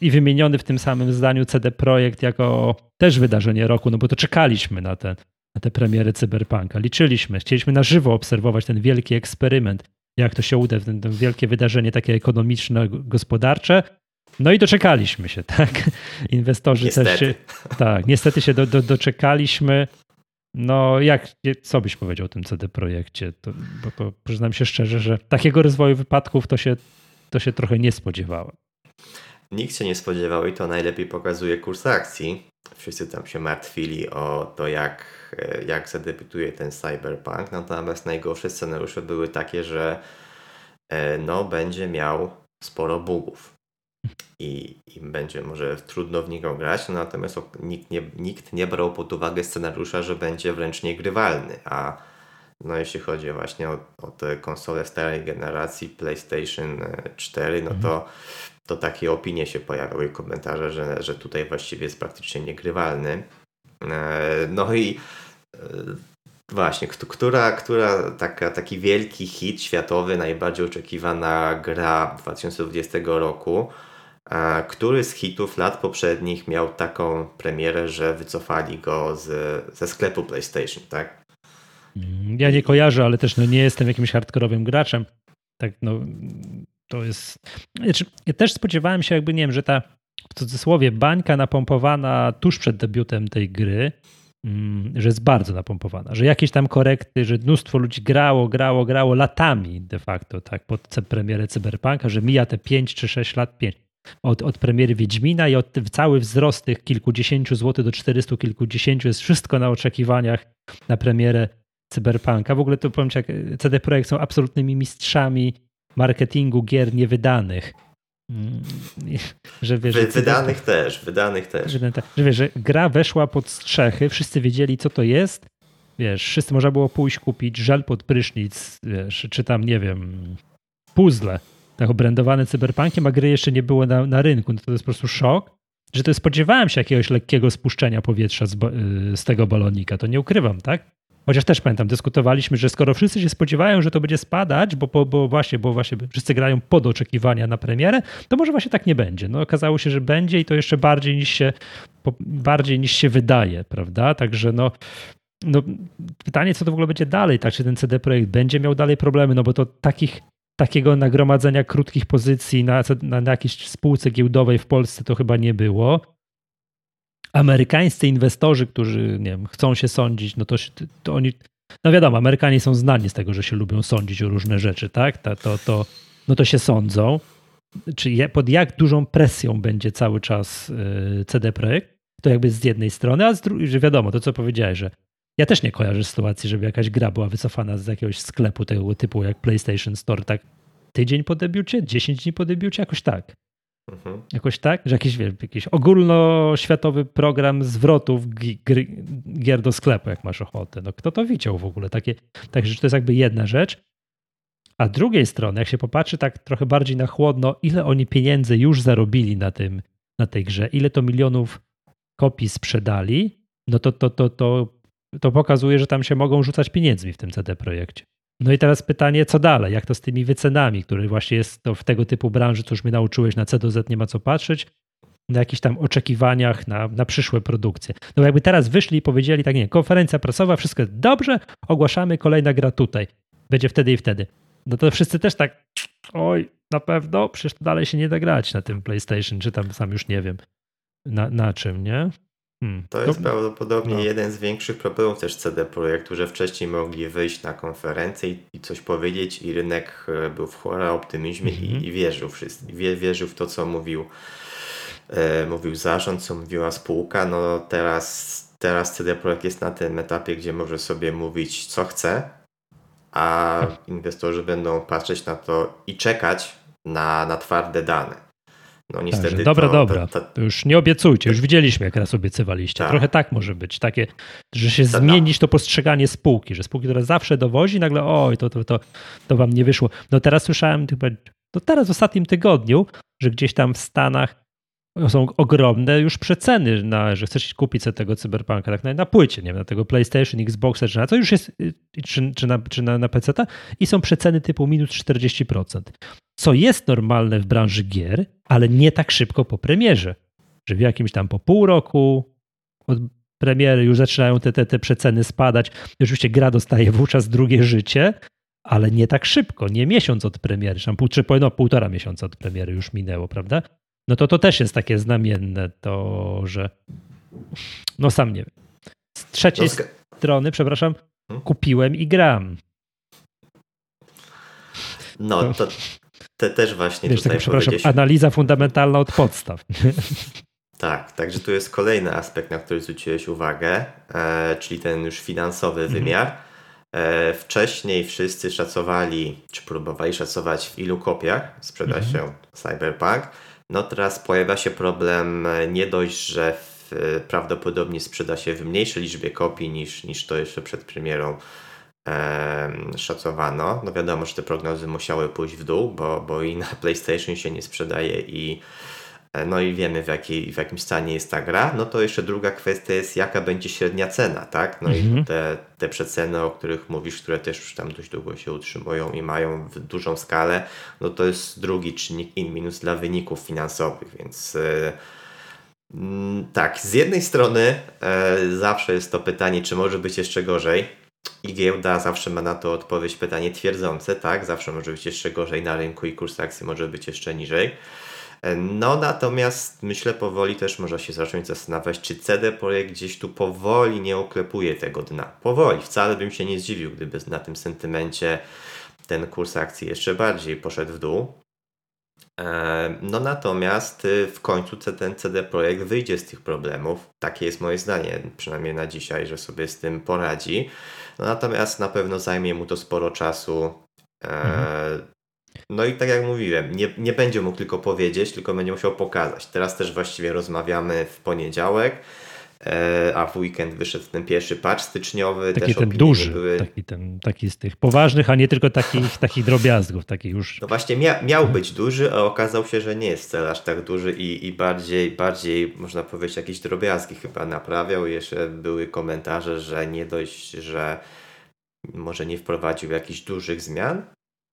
i wymieniony w tym samym zdaniu CD Projekt jako też wydarzenie roku, no bo to czekaliśmy na te, na te premiery Cyberpunka. Liczyliśmy, chcieliśmy na żywo obserwować ten wielki eksperyment jak to się uda, to wielkie wydarzenie takie ekonomiczne, gospodarcze. No i doczekaliśmy się, tak? Inwestorzy niestety. też się, tak, niestety się do, do, doczekaliśmy. No, jak, co byś powiedział o tym CD projekcie? To, bo to przyznam się szczerze, że takiego rozwoju wypadków to się, to się trochę nie spodziewałem. Nikt się nie spodziewał i to najlepiej pokazuje kurs akcji. Wszyscy tam się martwili o to, jak, jak zadebiutuje ten cyberpunk. Natomiast najgorsze scenariusze były takie, że e, no, będzie miał sporo bugów. i im będzie może trudno w niego grać, no natomiast nikt nie, nikt nie brał pod uwagę scenariusza, że będzie wręcz niegrywalny, a no jeśli chodzi właśnie o, o te konsole starej generacji PlayStation 4, no to, mhm. To takie opinie się pojawiały, komentarze, że, że tutaj właściwie jest praktycznie niegrywalny. E, no i e, właśnie, która, która taka, taki wielki hit światowy, najbardziej oczekiwana gra 2020 roku, który z hitów lat poprzednich miał taką premierę, że wycofali go z, ze sklepu PlayStation, tak? Mm, ja nie kojarzę, ale też no, nie jestem jakimś hardkorowym graczem. Tak, no, to jest. Znaczy, ja też spodziewałem się, jakby nie wiem, że ta w cudzysłowie bańka napompowana tuż przed debiutem tej gry, mm, że jest bardzo napompowana, że jakieś tam korekty, że mnóstwo ludzi grało, grało, grało latami de facto, tak, pod premierę Cyberpunka, że mija te 5 czy 6 lat, 5 od, od premiery Wiedźmina i od cały wzrost tych kilkudziesięciu złotych do czterystu kilkudziesięciu jest wszystko na oczekiwaniach na premierę Cyberpunka. W ogóle to powiem ci, jak CD Projekt są absolutnymi mistrzami marketingu gier niewydanych. Mm, że wiesz, Wy, wydanych CD... też, wydanych też. Że, że wiesz, że gra weszła pod strzechy, wszyscy wiedzieli co to jest, wiesz, wszyscy można było pójść kupić żel pod prysznic, wiesz, czy tam, nie wiem, puzzle tak obrędowane cyberpunkiem, a gry jeszcze nie było na, na rynku. No to jest po prostu szok, że to spodziewałem się jakiegoś lekkiego spuszczenia powietrza z, y, z tego balonika. To nie ukrywam, tak? Chociaż też pamiętam, dyskutowaliśmy, że skoro wszyscy się spodziewają, że to będzie spadać, bo, bo, bo, właśnie, bo właśnie wszyscy grają pod oczekiwania na premierę, to może właśnie tak nie będzie. No okazało się, że będzie i to jeszcze bardziej niż się, bardziej niż się wydaje, prawda? Także no, no pytanie, co to w ogóle będzie dalej, tak? Czy ten CD Projekt będzie miał dalej problemy, no bo to takich takiego nagromadzenia krótkich pozycji na, na, na jakiejś spółce giełdowej w Polsce to chyba nie było. Amerykańscy inwestorzy, którzy nie wiem, chcą się sądzić, no to, to oni, no wiadomo, Amerykanie są znani z tego, że się lubią sądzić o różne rzeczy, tak? To, to, to, no to się sądzą. Czy pod jak dużą presją będzie cały czas y, CD Projekt? To jakby z jednej strony, a z drugiej, że wiadomo, to co powiedziałeś, że ja też nie kojarzę sytuacji, żeby jakaś gra była wycofana z jakiegoś sklepu tego typu jak PlayStation Store, tak tydzień po debiucie, 10 dni po debiucie, jakoś tak. Mhm. Jakoś tak, że jakiś, wiesz, jakiś ogólnoświatowy program zwrotów gier do sklepu, jak masz ochotę. No kto to widział w ogóle? Takie, także to jest jakby jedna rzecz. A drugiej strony, jak się popatrzy tak trochę bardziej na chłodno, ile oni pieniędzy już zarobili na, tym, na tej grze, ile to milionów kopii sprzedali, no to, to, to, to to pokazuje, że tam się mogą rzucać pieniędzmi w tym CD projekcie. No i teraz pytanie, co dalej? Jak to z tymi wycenami, które właśnie jest to w tego typu branży, co już mnie nauczyłeś, na C do Z nie ma co patrzeć, na jakichś tam oczekiwaniach na, na przyszłe produkcje. No jakby teraz wyszli i powiedzieli tak, nie, konferencja prasowa, wszystko dobrze, ogłaszamy kolejna gra tutaj. Będzie wtedy i wtedy. No to wszyscy też tak, oj, na pewno, przecież dalej się nie da grać na tym PlayStation, czy tam sam już nie wiem na, na czym, nie? Hmm. To jest to... prawdopodobnie no. jeden z większych problemów też CD Projektu, że wcześniej mogli wyjść na konferencję i, coś powiedzieć i rynek e, był w chora optymizmie mm -hmm. i, mhm. i, wierzył, wszyscy, wierzył w to, co mówił, e, mówił zarząd, co mówiła spółka. No teraz, teraz CD Projekt jest na tym etapie, gdzie może sobie mówić, co chce, a inwestorzy będą patrzeć na to i czekać na, na twarde dane. No niestety. Także, dobra, to, dobra. To, to... Już nie obiecujcie, już widzieliśmy, jak raz obiecywaliście. Tak. Trochę tak może być. Takie, że się to, zmienić to postrzeganie spółki, że spółki, która zawsze dowozi, nagle oj, to, to, to, to wam nie wyszło. No teraz słyszałem chyba, no teraz w ostatnim tygodniu, że gdzieś tam w Stanach są ogromne już przeceny, na, że chcesz kupić sobie tego cyberpunka tak na, na płycie, nie wiem, na tego PlayStation, Xboxa, czy na co już jest, czy, czy na, czy na, na PC i są przeceny typu minus 40%. Co jest normalne w branży gier, ale nie tak szybko po premierze. Że w jakimś tam po pół roku od premiery już zaczynają te, te, te przeceny spadać. Oczywiście gra dostaje wówczas drugie życie, ale nie tak szybko, nie miesiąc od premiery, tam pół, no, półtora miesiąca od premiery już minęło, prawda? No to to też jest takie znamienne, to że no sam nie wiem. Z trzeciej no, strony, przepraszam, hmm? kupiłem i gram. No, to te też właśnie Wiesz, tutaj tak, przepraszam, analiza fundamentalna od podstaw. Tak, także tu jest kolejny aspekt, na który zwróciłeś uwagę, e, czyli ten już finansowy mhm. wymiar. E, wcześniej wszyscy szacowali, czy próbowali szacować, w ilu kopiach sprzeda mhm. się Cyberpunk. No teraz pojawia się problem nie dość, że w, prawdopodobnie sprzeda się w mniejszej liczbie kopii niż, niż to jeszcze przed premierą szacowano. No wiadomo, że te prognozy musiały pójść w dół, bo, bo i na PlayStation się nie sprzedaje i e, no i wiemy w, jakiej, w jakim stanie jest ta gra. No to jeszcze druga kwestia jest, jaka będzie średnia cena, tak? No mhm. i te, te przeceny, o których mówisz, które też już tam dość długo się utrzymują i mają dużą skalę, no to jest drugi czynnik in minus dla wyników finansowych, więc yy, tak, z jednej strony yy, zawsze jest to pytanie, czy może być jeszcze gorzej, i giełda zawsze ma na to odpowiedź pytanie twierdzące, tak? Zawsze może być jeszcze gorzej na rynku i kurs akcji może być jeszcze niżej. No natomiast myślę powoli też można się zacząć zastanawiać, czy CD Projekt gdzieś tu powoli nie oklepuje tego dna. Powoli, wcale bym się nie zdziwił, gdyby na tym sentymencie ten kurs akcji jeszcze bardziej poszedł w dół. No natomiast y, w końcu ten CD Projekt wyjdzie z tych problemów. Takie jest moje zdanie, przynajmniej na dzisiaj, że sobie z tym poradzi. No natomiast na pewno zajmie mu to sporo czasu. Mhm. No i tak jak mówiłem, nie, nie będzie mógł tylko powiedzieć, tylko będzie musiał pokazać. Teraz też właściwie rozmawiamy w poniedziałek. E, a w weekend wyszedł ten pierwszy patch styczniowy. Taki ten duży, były... taki, ten, taki z tych poważnych, a nie tylko takich, takich drobiazgów, taki już... No właśnie mia miał być duży, a okazał się, że nie jest wcale aż tak duży i, i bardziej, bardziej, można powiedzieć, jakieś drobiazgi chyba naprawiał. Jeszcze były komentarze, że nie dość, że może nie wprowadził jakichś dużych zmian,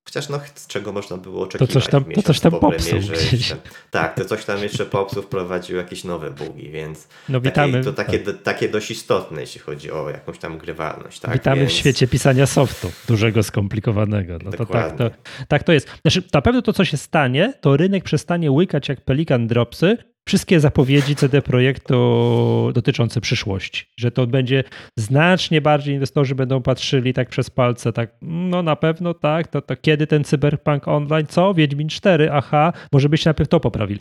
Chociaż no, czego można było oczekiwać. To coś tam, to coś tam popsuł. Jeszcze, tak, to coś tam jeszcze popsuł, wprowadził jakieś nowe bugi, więc no, witamy, to takie, tak. takie dość istotne, jeśli chodzi o jakąś tam grywalność. Tak? Witamy więc... w świecie pisania softu, dużego, skomplikowanego. No to tak, to tak to jest. Znaczy, na pewno to, co się stanie, to rynek przestanie łykać jak pelikan dropsy, wszystkie zapowiedzi CD Projektu dotyczące przyszłości, że to będzie znacznie bardziej inwestorzy będą patrzyli tak przez palce, tak, no na pewno tak, to, to kiedy ten Cyberpunk Online, co? Wiedźmin 4, aha, może być najpierw to poprawili.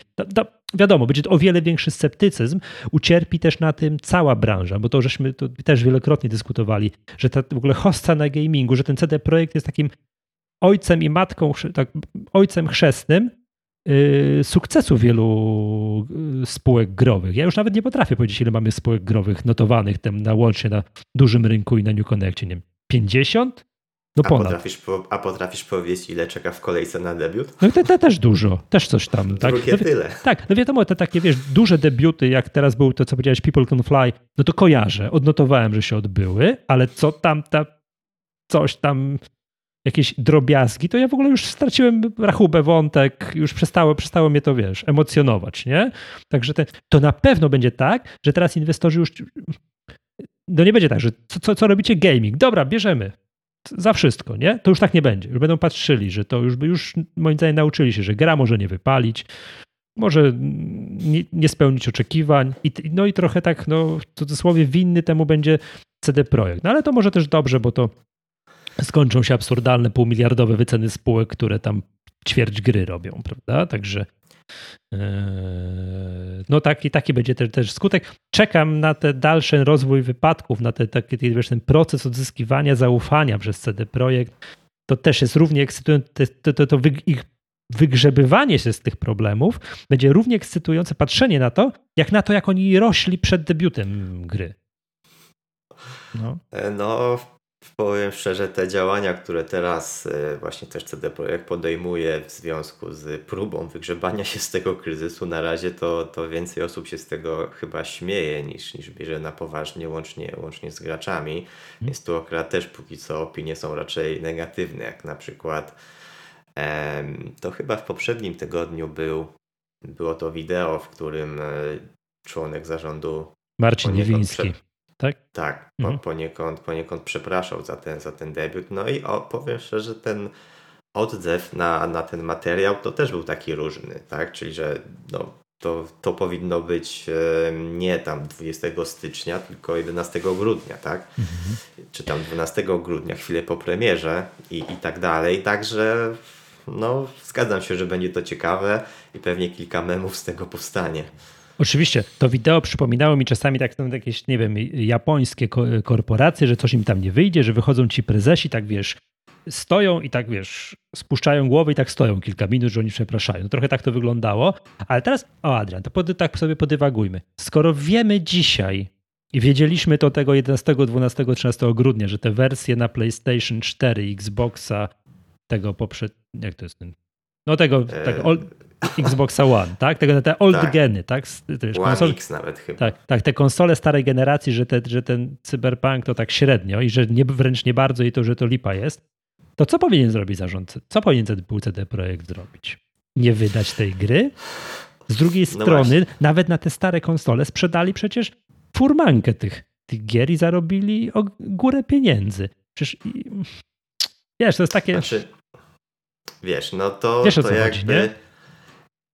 Wiadomo, będzie to o wiele większy sceptycyzm, ucierpi też na tym cała branża, bo to żeśmy to też wielokrotnie dyskutowali, że ta w ogóle hosta na gamingu, że ten CD Projekt jest takim ojcem i matką, tak, ojcem chrzestnym, sukcesu wielu y, spółek growych. Ja już nawet nie potrafię powiedzieć, ile mamy spółek growych notowanych tam na łącznie na dużym rynku i na New Connectie. Nie wiem, 50? No ponad. A potrafisz, po, a potrafisz powiedzieć, ile czeka w kolejce na debiut? No to, to też dużo, też coś tam. Tak? No, tyle. Tak, no wiadomo, te takie, wiesz, duże debiuty, jak teraz był to, co powiedziałeś, People Can Fly, no to kojarzę, odnotowałem, że się odbyły, ale co tam, ta, coś tam jakieś drobiazgi, to ja w ogóle już straciłem rachubę, wątek, już przestało, przestało mnie to, wiesz, emocjonować, nie? Także te, to na pewno będzie tak, że teraz inwestorzy już, no nie będzie tak, że co, co, co robicie gaming, dobra, bierzemy, za wszystko, nie? To już tak nie będzie. Już będą patrzyli, że to już, już moim zdaniem nauczyli się, że gra może nie wypalić, może nie, nie spełnić oczekiwań i, no i trochę tak, no w cudzysłowie winny temu będzie CD Projekt. No ale to może też dobrze, bo to skończą się absurdalne półmiliardowe wyceny spółek, które tam ćwierć gry robią, prawda? Także e, no taki, taki będzie też, też skutek. Czekam na ten dalszy rozwój wypadków, na te, taki, wiesz, ten proces odzyskiwania zaufania przez CD Projekt. To też jest równie ekscytujące, to, to, to wy, ich wygrzebywanie się z tych problemów będzie równie ekscytujące patrzenie na to, jak na to, jak oni rośli przed debiutem gry. No, e, no Powiem szczerze, te działania, które teraz e, właśnie też CD Projekt podejmuje w związku z próbą wygrzebania się z tego kryzysu, na razie to, to więcej osób się z tego chyba śmieje niż, niż bierze na poważnie, łącznie, łącznie z graczami. Hmm. Więc tu akurat też póki co opinie są raczej negatywne, jak na przykład em, to chyba w poprzednim tygodniu był, było to wideo, w którym e, członek zarządu Marcin Niewiński tak? Tak, mhm. poniekąd, poniekąd przepraszał za ten, za ten debiut. No i o, powiem szczerze, ten odzew na, na ten materiał to też był taki różny, tak? Czyli, że no, to, to powinno być e, nie tam 20 stycznia, tylko 11 grudnia, tak? Mhm. Czy tam 12 grudnia, chwilę po premierze i, i tak dalej. Także no, zgadzam się, że będzie to ciekawe i pewnie kilka memów z tego powstanie. Oczywiście, to wideo przypominało mi czasami tak są jakieś, nie wiem, japońskie korporacje, że coś im tam nie wyjdzie, że wychodzą ci prezesi, tak wiesz, stoją i tak wiesz, spuszczają głowę i tak stoją kilka minut, że oni przepraszają. Trochę tak to wyglądało. Ale teraz, o Adrian, to pod, tak sobie podywagujmy. Skoro wiemy dzisiaj i wiedzieliśmy to tego 11, 12, 13 grudnia, że te wersje na PlayStation 4, Xboxa, tego poprzed... jak to jest ten? No tego, eee... Xboxa One, tak? Tego, te old tak. geny, tak? Wiesz, One konsol... X nawet chyba. Tak, tak, te konsole starej generacji, że, te, że ten cyberpunk to tak średnio i że nie, wręcz nie bardzo i to, że to lipa jest. To co powinien zrobić zarządca? Co powinien CD, CD Projekt zrobić? Nie wydać tej gry? Z drugiej no strony, właśnie. nawet na te stare konsole sprzedali przecież furmankę tych, tych gier i zarobili o górę pieniędzy. Przecież wiesz, to jest takie... Znaczy, wiesz, no to, wiesz, to jakby... Chodzi?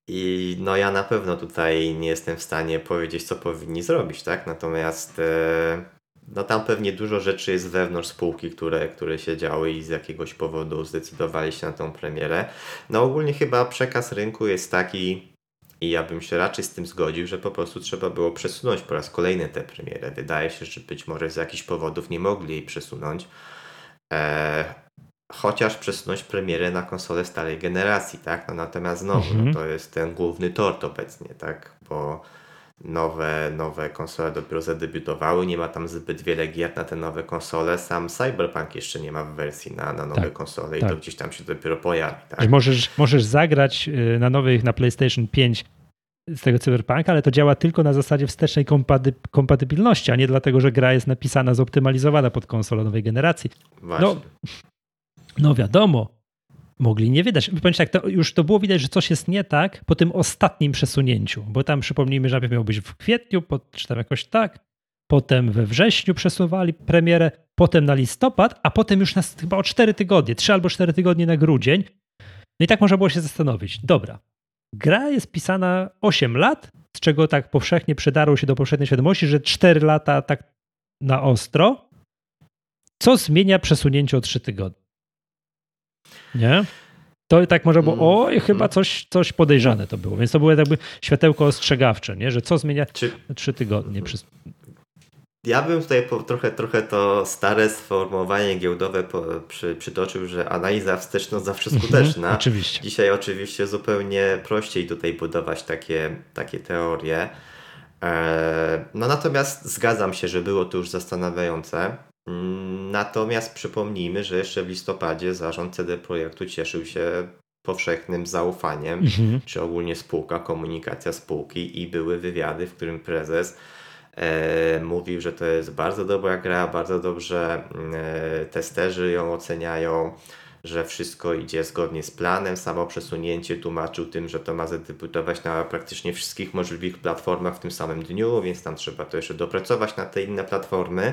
I no ja na pewno tutaj nie jestem w stanie powiedzieć, co powinni zrobić, tak? Natomiast e, no tam pewnie dużo rzeczy jest wewnątrz spółki, które, które się działy i z jakiegoś powodu zdecydowali się na tą premierę. No ogólnie chyba przekaz rynku jest taki, i ja bym się raczej z tym zgodził, że po prostu trzeba było przesunąć po raz kolejny tę premierę. Wydaje się, że być może z jakichś powodów nie mogli jej przesunąć. Eee, chociaż przesunąć premierę na konsolę starej generacji, tak? No natomiast znowu, no mhm. no to jest ten główny tort obecnie, tak? Bo nowe, nowe konsole dopiero zadebiutowały, nie ma tam zbyt wiele gier na te nowe konsole, sam Cyberpunk jeszcze nie ma w wersji na, na nowe tak, konsole i tak. to gdzieś tam się dopiero pojawi. Tak? Możesz, możesz zagrać y, na nowych, na PlayStation 5 z tego Cyberpunka, ale to działa tylko na zasadzie wstecznej kompaty kompatybilności, a nie dlatego, że gra jest napisana, zoptymalizowana pod konsolę nowej generacji. Właśnie. No, no wiadomo, mogli nie wydać. Powiem tak, to już to było widać, że coś jest nie tak po tym ostatnim przesunięciu, bo tam przypomnijmy, że najpierw miał być w kwietniu, czy tam jakoś tak, potem we wrześniu przesuwali premierę, potem na listopad, a potem już na chyba o 4 tygodnie, 3 albo 4 tygodnie na grudzień. No i tak można było się zastanowić. Dobra, gra jest pisana 8 lat, z czego tak powszechnie przedarło się do powszechnej świadomości, że 4 lata tak na ostro. Co zmienia przesunięcie o 3 tygodnie? Nie? To tak może było, mm. oj, chyba coś, coś podejrzane to było. Więc to było jakby światełko ostrzegawcze, nie? że co zmienia Czy... trzy tygodnie. Przez... Ja bym tutaj po, trochę, trochę to stare sformułowanie giełdowe po, przy, przytoczył, że analiza wsteczna zawsze mhm, skuteczna. oczywiście. Dzisiaj oczywiście zupełnie prościej tutaj budować takie, takie teorie. E, no natomiast zgadzam się, że było to już zastanawiające. Natomiast przypomnijmy, że jeszcze w listopadzie zarząd CD Projektu cieszył się powszechnym zaufaniem, mhm. czy ogólnie spółka, komunikacja spółki i były wywiady, w którym prezes e, mówił, że to jest bardzo dobra gra, bardzo dobrze e, testerzy ją oceniają, że wszystko idzie zgodnie z planem. Samo przesunięcie tłumaczył tym, że to ma zadebiutować na praktycznie wszystkich możliwych platformach w tym samym dniu, więc tam trzeba to jeszcze dopracować na te inne platformy.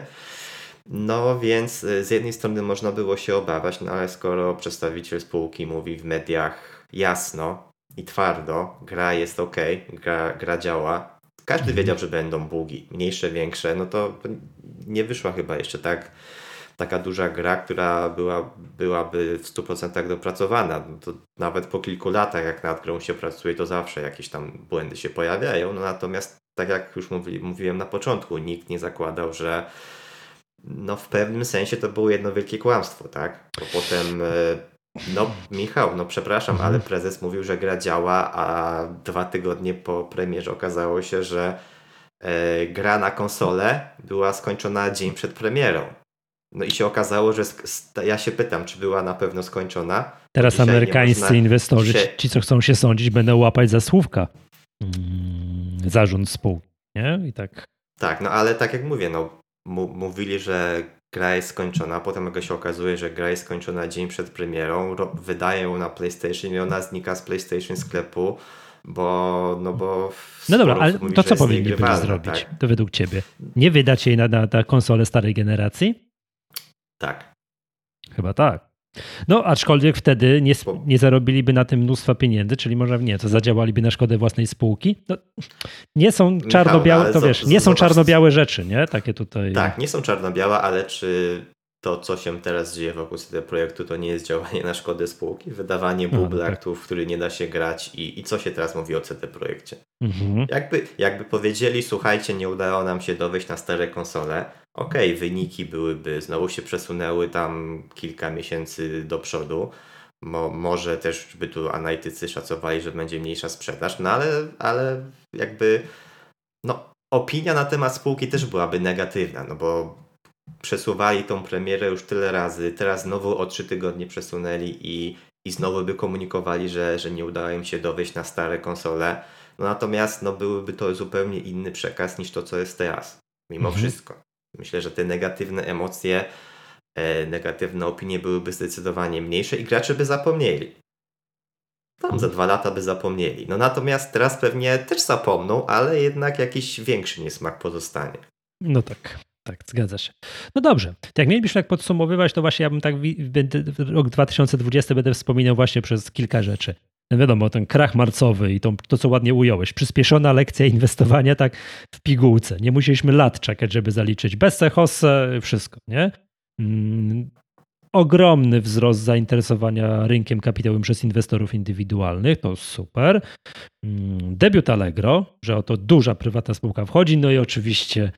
No więc y, z jednej strony można było się obawiać, no ale skoro przedstawiciel spółki mówi w mediach jasno i twardo, gra jest ok, gra, gra działa, każdy mhm. wiedział, że będą bugi, mniejsze, większe, no to nie wyszła chyba jeszcze tak taka duża gra, która była, byłaby w 100% dopracowana. No to nawet po kilku latach, jak nad grą się pracuje, to zawsze jakieś tam błędy się pojawiają. No natomiast, tak jak już mówi, mówiłem na początku, nikt nie zakładał, że no w pewnym sensie to było jedno wielkie kłamstwo, tak? Bo potem, e, no Michał, no przepraszam, ale mhm. prezes mówił, że gra działa, a dwa tygodnie po premierze okazało się, że e, gra na konsolę była skończona dzień przed premierą. No i się okazało, że ja się pytam, czy była na pewno skończona. Teraz amerykańscy inwestorzy, się... ci co chcą się sądzić, będą łapać za słówka mm, zarząd spółki, nie? I tak. Tak, no ale tak jak mówię, no mówili, że gra jest skończona, potem jak się okazuje, że gra jest skończona dzień przed premierą, wydają ją na PlayStation i ona znika z PlayStation sklepu, bo no bo No dobra, ale mówi, to co powinni byli zrobić tak? to według ciebie? Nie wydać jej na, na, na konsolę starej generacji? Tak. Chyba tak. No, aczkolwiek wtedy nie, nie zarobiliby na tym mnóstwa pieniędzy, czyli może nie, to zadziałaliby na szkodę własnej spółki. No, nie są czarno-białe, to wiesz, nie są czarno-białe rzeczy, nie? Takie tutaj. Tak, nie są czarno-białe, ale czy to, co się teraz dzieje wokół CD Projektu, to nie jest działanie na szkodę spółki, wydawanie bublaktów, tak. który nie da się grać i, i co się teraz mówi o CD Projekcie. Mhm. Jakby, jakby powiedzieli, słuchajcie, nie udało nam się dowieść na stare konsole, okej, okay, wyniki byłyby, znowu się przesunęły tam kilka miesięcy do przodu, Mo, może też by tu analitycy szacowali, że będzie mniejsza sprzedaż, no ale, ale jakby no, opinia na temat spółki też byłaby negatywna, no bo przesuwali tą premierę już tyle razy, teraz znowu o trzy tygodnie przesunęli i, i znowu by komunikowali, że, że nie udało im się dowieść na stare konsole. No natomiast no, byłyby to zupełnie inny przekaz niż to, co jest teraz. Mimo mhm. wszystko. Myślę, że te negatywne emocje, e, negatywne opinie byłyby zdecydowanie mniejsze i gracze by zapomnieli. Tam za dwa lata by zapomnieli. No natomiast teraz pewnie też zapomną, ale jednak jakiś większy niesmak pozostanie. No tak. Tak, zgadza się. No dobrze. Jak mielibyśmy tak podsumowywać, to właśnie ja bym tak rok 2020 będę wspominał właśnie przez kilka rzeczy. No wiadomo, ten krach marcowy i to, to, co ładnie ująłeś. Przyspieszona lekcja inwestowania tak w pigułce. Nie musieliśmy lat czekać, żeby zaliczyć. Bez hosse, wszystko, nie? Mm, ogromny wzrost zainteresowania rynkiem kapitałowym przez inwestorów indywidualnych, to super. Mm, debiut Allegro, że oto duża prywatna spółka wchodzi, no i oczywiście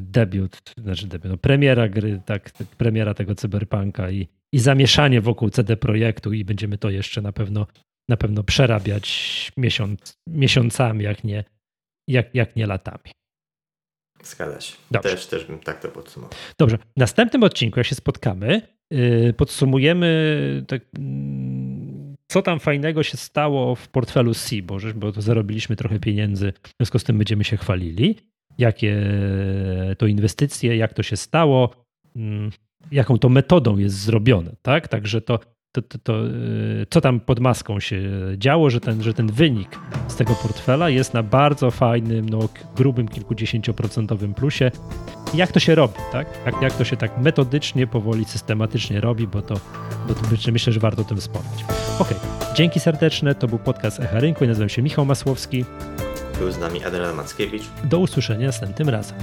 debiut, znaczy debiut, no premiera gry, tak, premiera tego cyberpunka i, i zamieszanie wokół CD Projektu i będziemy to jeszcze na pewno, na pewno przerabiać miesiąc, miesiącami, jak nie, jak, jak nie latami. Zgadza się. Dobrze. Też, też bym tak to podsumował. Dobrze. W następnym odcinku, jak się spotkamy, Y, podsumujemy, tak, mm, co tam fajnego się stało w portfelu C, bo, bo to zarobiliśmy trochę pieniędzy, w związku z tym będziemy się chwalili, jakie to inwestycje, jak to się stało, mm, jaką to metodą jest zrobione, tak? Także to to, to, to, y, co tam pod maską się działo, że ten, że ten wynik z tego portfela jest na bardzo fajnym, no, grubym kilkudziesięcioprocentowym plusie. Jak to się robi, tak? Jak, jak to się tak metodycznie, powoli, systematycznie robi, bo to, bo to myślę, że warto o tym wspomnieć. Ok, dzięki serdeczne. To był podcast Echa Rynku i nazywam się Michał Masłowski. Był z nami Adrian Mackiewicz. Do usłyszenia następnym razem.